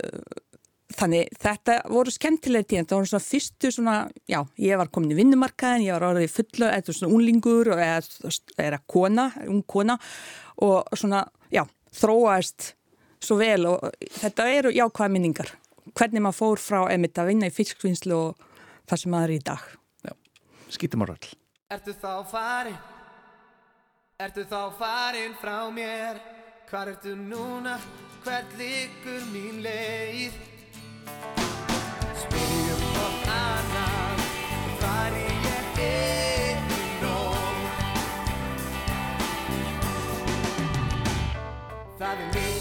S2: Þannig þetta voru skemmtilega tíðan, það voru svona fyrstu svona, já, ég var komin í vinnumarkaðin, ég var orðið fullu, eða svona unlingur og eða, eða kona, ung kona og svona, já, þróaðist svo vel og þetta eru jákvæða minningar. Hvernig maður fór frá emitt að vinna í fiskvinnslu og það sem maður er í dag.
S1: skýtum á röll
S7: Ertu þá farin? Ertu þá farin frá mér? Hvar ertu núna? Hvert liggur mín leið? Það er liðin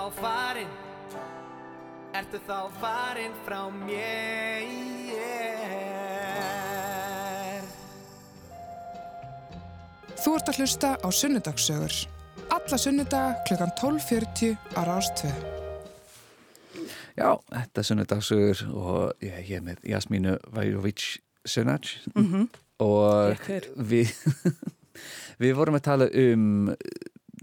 S7: þá farin, ertu þá farin frá mér
S5: Þú ert að hlusta á Sunnudagssögur. Alla sunnudaga klukkan 12.40 á Rástvö.
S1: Já, þetta er sunnudagsögur og ég er með Jasmínu Vajovic Sunac og
S2: Takk fyrir.
S1: við, við vorum að tala um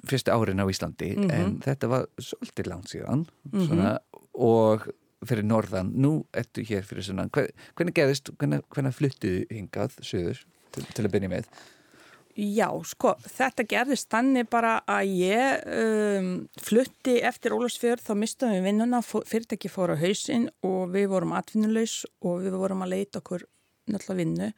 S1: fyrstu árin á Íslandi en þetta var svolítið langt síðan svona, og fyrir norðan, nú ertu hér fyrir sunnan, Hver, hvernig gerðist, hvernig, hvernig fluttuðu hingað söður til, til að byrja með?
S2: Já, sko, þetta gerðist þannig bara að ég um, flutti eftir Ólafsfjörð, þá mistum við vinnuna, fyrirtæki fór á hausinn og við vorum atvinnulegs og við vorum að leita okkur náttúrulega vinnu.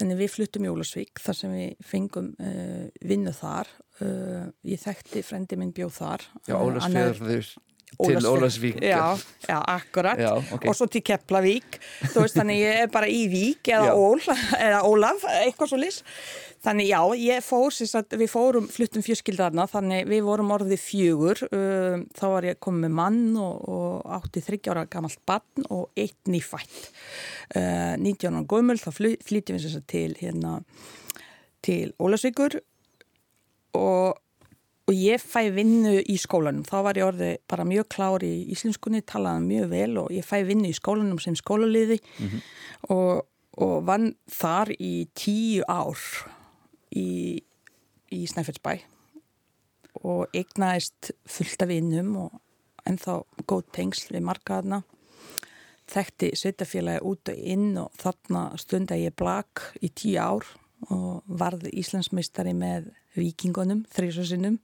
S2: Þannig við fluttum í Ólafsvík þar sem við fengum uh, vinnu þar. Uh, ég þekkti frendi minn bjóð þar.
S1: Já,
S2: annar-
S1: Ólafsfjörður til Ólafsvík
S2: Já, já, akkurat
S1: Já, ok.
S2: og svo til Keflavík þú veist, þannig ég er bara í Vík eða. Ól, eða Ólaf, eitthvað svo lis þannig já, ég fór sagt, við fórum, fluttum fjörskildarna þannig við vorum orðið fjögur um, þá var ég komið með mann og, og átti þryggjára gamalt barn og eitt nýfætt. Uh, 19 ára gömul, þá fly- flytjum við sagt til hérna til Ólafsvíkur og og ég fæ vinnu í skólanum. Þá var ég orðið bara mjög klár í íslenskunni talaði mjög vel og ég fæ vinnu í skólanum sem skólaliði og, og vann þar í tíu ár í, í Snæfellsbæ og eignaðist fullt af vinnum og ennþá góð tengsl við markaðna þekkti sveitafélagi út og inn og þarna stunda ég blak í tíu ár og varð Íslandsmeistari með vikingunum, þrísvarsinnum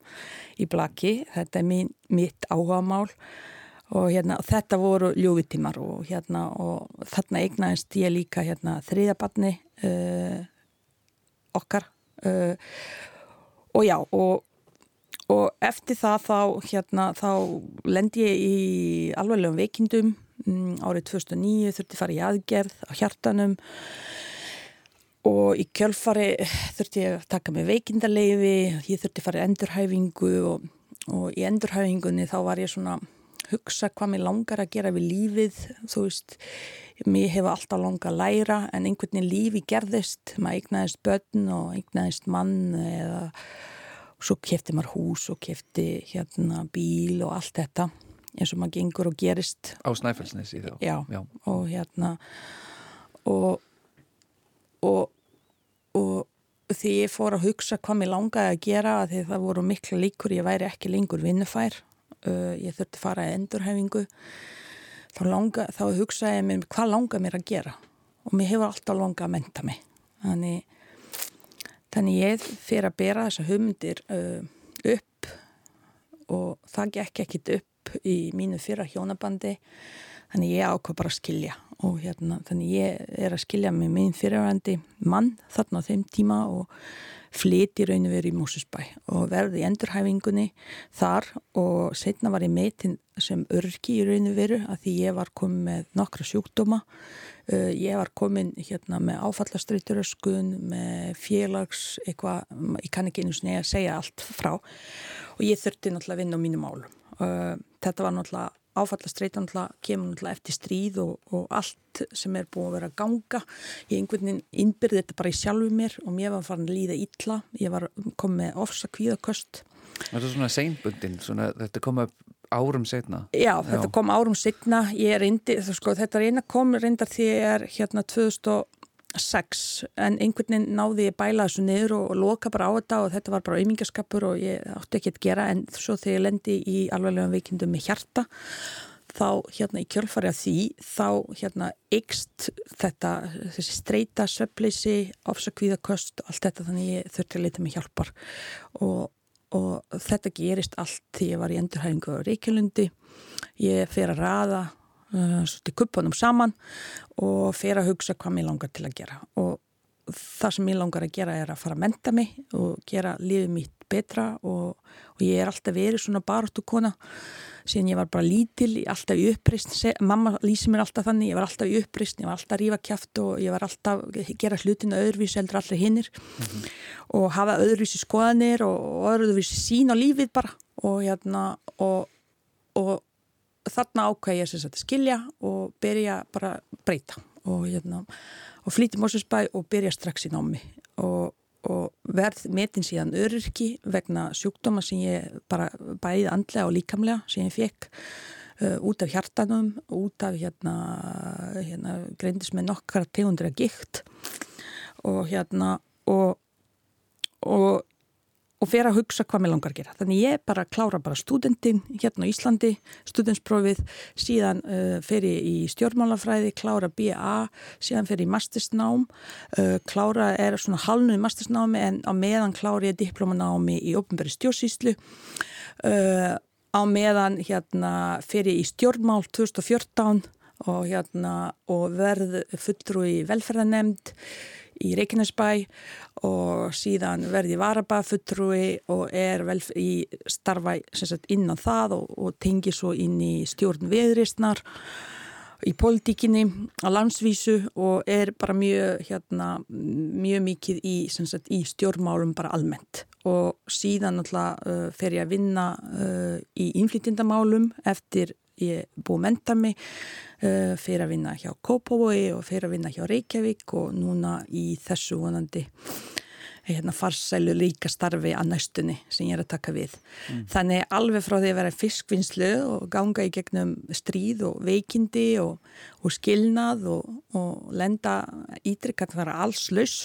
S2: í blaki. Þetta er mín, mitt áhugamál og hérna, þetta voru ljóvitímar og hérna, og þarna eignaðist ég líka hérna þriðabarni uh, okkar uh, og já, og og eftir það þá, hérna, þá lendi ég í alveglegum veikindum mm, árið 2009 þurfti fara í aðgerð á hjartanum. Og í kjölfari þurfti ég að taka mig veikindarleifi ég þurfti í endurhæfingu og, og í endurhæfingunni þá var ég svona hugsa hvað mér langar að gera við lífið þú veist, mér hefur alltaf langa að læra en einhvern veginn lífi gerðist maður eignaðist börn og eignaðist mann eða svo kefti maður hús og kefti hérna bíl og allt þetta eins og maður gengur og gerist.
S1: Á Snæfellsnesi þá?
S2: Já,
S1: Já.
S2: og hérna og og, og því ég fór að hugsa hvað mér langaði að gera að því það voru mikla líkur ég væri ekki lengur vinnufær uh, ég þurfti fara í endurhefingu þá, langa, þá hugsaði ég mér hvað langaði mér að gera? Og mér hefur alltaf langað að menta mig. Þannig Þannig ég fyrir að bera þessa hugmyndir uh, upp og það gekk ekkit upp í mínu fyrra hjónabandi. Þannig ég ákvað bara að skilja og hérna, þannig ég er að skilja með minn fyrirvændi mann þarna á þeim tíma og flyti rauninu verið í Mósusbæ og verði í endurhæfingunni þar og setna var ég metin sem örki í rauninu veru að því ég var komið með nokkra sjúkdóma Uh, ég var komin hérna með áfallastreituröskun, með félags eitthvað, ég kann ekki einu sinni að segja allt frá og ég þurfti náttúrulega að vinna á mínu málum. Uh, þetta var náttúrulega áfallastreitan kemur náttúrulega eftir stríð og, og allt sem er búin að vera að ganga ég einhvern veginn innbyrði þetta bara í sjálfu mér og mér var farin að líða illa ég var komið ofsa kvíðaköst
S1: Var þetta svona seinbundin? Svona, þetta kom upp árum setna?
S2: Já, Já. þetta kom árum setna indi, sko, þetta reyna kom reyndar því að hérna 2000 sex en einhvern veginn náði ég bæla þessu niður og, og loka bara á þetta og þetta var bara auðmingaskapur og ég átti ekki að gera en svo þegar ég lendi í alveglega veikindum með hjarta þá hérna í kjölfari að því þá hérna ykst þetta þessi streyta, söfleysi ofsakvíðaköst, allt þetta þannig ég þurfti að leita mig hjálpar. Og, og þetta gerist allt því ég var í endurhæfingu á Reykjulundi ég fer að raða svolítið kuppunum saman og fer að hugsa hvað mér langar til að gera. Og það sem ég langar að gera er að fara að menta mig og gera lífið mitt betra og, og ég er alltaf verið svona baróttu kona. Síðan ég var bara lítil, alltaf í uppreist mamma lýsi mér alltaf þannig, ég var alltaf í uppreist ég var alltaf að rífa kæft og ég var alltaf að gera hlutinu öðruvísi heldur allir hinnir og hafa öðruvísi skoðanir og öðruvísi sín á lífið bara og hérna og, og þarna ákvæði ég að skilja og byrja bara að breyta og hérna og flýti Mósusbæ og byrja strax í námi. Og, og verð metin síðan öryrki vegna sjúkdóma sem ég bara bæði andlega og líkamlega sem ég fekk uh, út af hjartanum, út af hérna, hérna greindis með nokkara tegundra gikt. Og hérna og, og og fer að hugsa hvað mér langar að gera. Þannig ég bara klára bara studentin hérna á Íslandi, studentsprófið, síðan uh, fer ég í stjórnmálafræði, klára BA, síðan fer ég í mastersnám, uh, klára er svona halnuð mastersnámi en á meðan klára ég diplomanámi í ofnbæri stjórnsýslu, uh, á meðan hérna fer ég í stjórnmál 2014 og hérna og verð fulltrú í velferðanemnd í Reykjanesbæ og síðan verði varabafutrúi og er vel í starfa sagt, innan það og, og tengi svo inn í stjórn veðristnar í pólitíkinni á landsvísu og er bara mjög, hérna, mjög mikið í, sagt, í stjórnmálum bara almennt. Og síðan alltaf uh, fer ég að vinna uh, í innflytjandamálum eftir ég búið að menta mig uh, fyrir að vinna hjá Kópavói og fyrir að vinna hjá Reykjavík og núna í þessu vonandi hérna farsælu líka starfi að næstunni sem ég er að taka við. Mm. Þannig alveg frá því að vera fiskvinnslu og ganga í gegnum stríð og veikindi og, og skilnað og, og lenda ítrykk að vera alls laus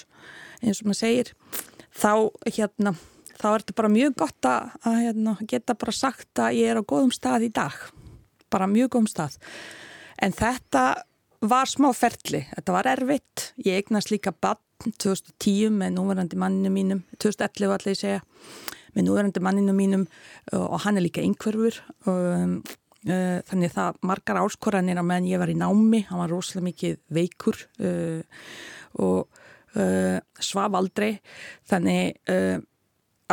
S2: eins og maður segir þá hérna þá er þetta bara mjög gott að, að hérna, geta bara sagt að ég er á góðum stað í dag bara mjög góðum stað. En þetta var smá ferli, þetta var erfitt. Ég eignast líka bann 2010 með núverandi manninu mínum 2011 allir segja með núverandi manninu mínum og hann er líka einhverfur og um, uh, þannig það margar áskoranir á meðan ég var í námi, hann var rosalega mikið veikur uh, og uh, svaf aldrei. Þannig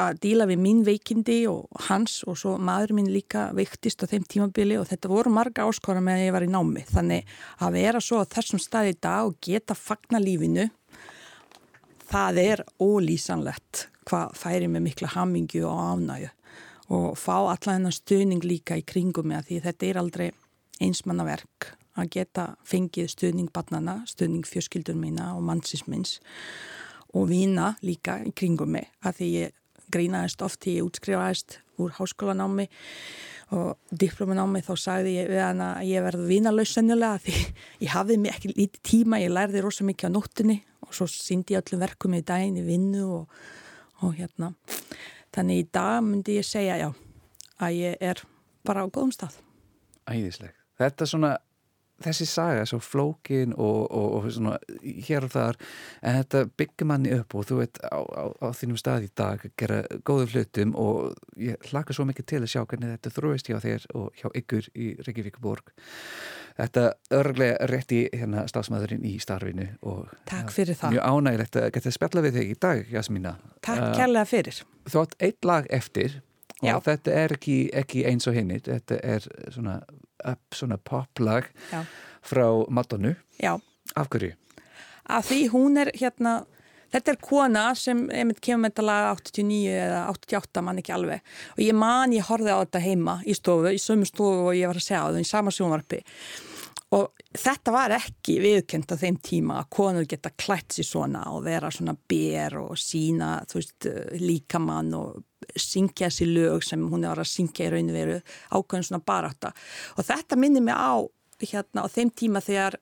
S2: að díla við mín veikindi og hans og svo maður minn líka veiktist á þeim tímabili og þetta voru marga áskora með að ég var í námi. Þannig að vera svo á þessum staði í dag og geta fagna lífinu það er ólýsanlegt hvað færi með mikla hamingju og ánægu og fá alla þennan stuðning líka í kringum með því þetta er aldrei einsmannaverk að geta fengið stuðning barnana, stuðning fjörskildur mína og mannsins minns og vína líka í kringum mig að því ég grínaðist oft því ég útskrifaðist úr háskólanámi og diplomanámi þá sagði ég við hann að ég verði vínalaus sennilega því ég hafði mig ekki lítið tíma, ég lærði rosa mikið á nóttunni og svo síndi ég öllum verkum í daginn í vinnu og, og hérna þannig í dag myndi ég segja já að ég er bara á góðum stað
S1: Æðisleg. Þetta er svona þessi saga svo flókin og, og, og svona, hér og þar en þetta byggir manni upp og þú veit á, á, á þínum stað í dag gera góðum hlutum og ég hlaka svo mikið til að sjá hvernig þetta þróist hjá þér og hjá ykkur í Reykjavík-borg Þetta örglega rétt í hérna stafsmæðurinn í starfinu og
S2: Takk fyrir það.
S1: Mjög ánægilegt að geta spjalla við þig í dag, Jasmína
S2: Takk uh, kærlega fyrir
S1: Þú átt eitt lag eftir
S2: Já.
S1: og þetta er ekki, ekki eins og hinnit þetta er svona, up, svona poplag
S2: Já.
S1: frá Madonu
S2: Já,
S1: af hverju?
S2: að því hún er hérna þetta er kona sem einmitt kemur með þetta lag 89 eða 88 mann ekki alveg og ég man, ég horfið á þetta heima í stofu, í sömu stofu og ég var að segja á það í sama sjónvarpi og þetta var ekki viðkjönd á þeim tíma að konur geta klætt sér svona og vera svona ber og sína veist, líkamann og syngja sér lög sem hún er að syngja í rauninu veru ákveðin svona barátta. Og þetta minnir mig á hérna á þeim tíma þegar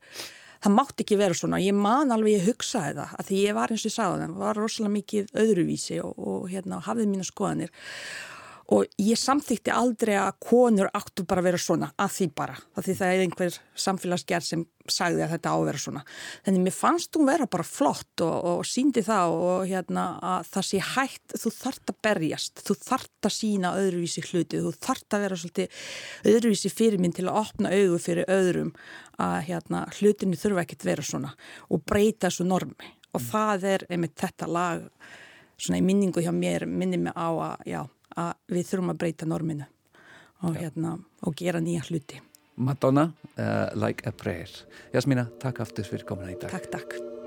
S2: það mátti ekki vera svona, ég man alveg ég hugsaði það, að því ég var eins og ég sagði það var rosalega mikið öðruvísi og, og hérna hafði mína skoðanir og ég samþýtti aldrei að konur áttu bara að vera svona að því bara, að því það er einhver samfélagsgerð sem sagði að þetta á að vera svona. Þannig mér fannst hún vera bara flott og, og síndi það og hérna að það sé hægt, þú þart að berjast þú þart að sína öðruvísi hluti þú þart að vera svolítið öðruvísi fyrir minn til að opna augu fyrir öðrum að hérna hlutinu þurfa ekkert vera svona og breyta þessu normi. Og það er einmitt þetta lag svona í minningu hjá mér minni mig á að, já, að við þurfum að breyta norminu og, hérna, og gera nýja hluti.
S1: Madonna, uh, Like a Prayer Jasmína, takk aftur fyrir komin í dag
S2: Takk, takk.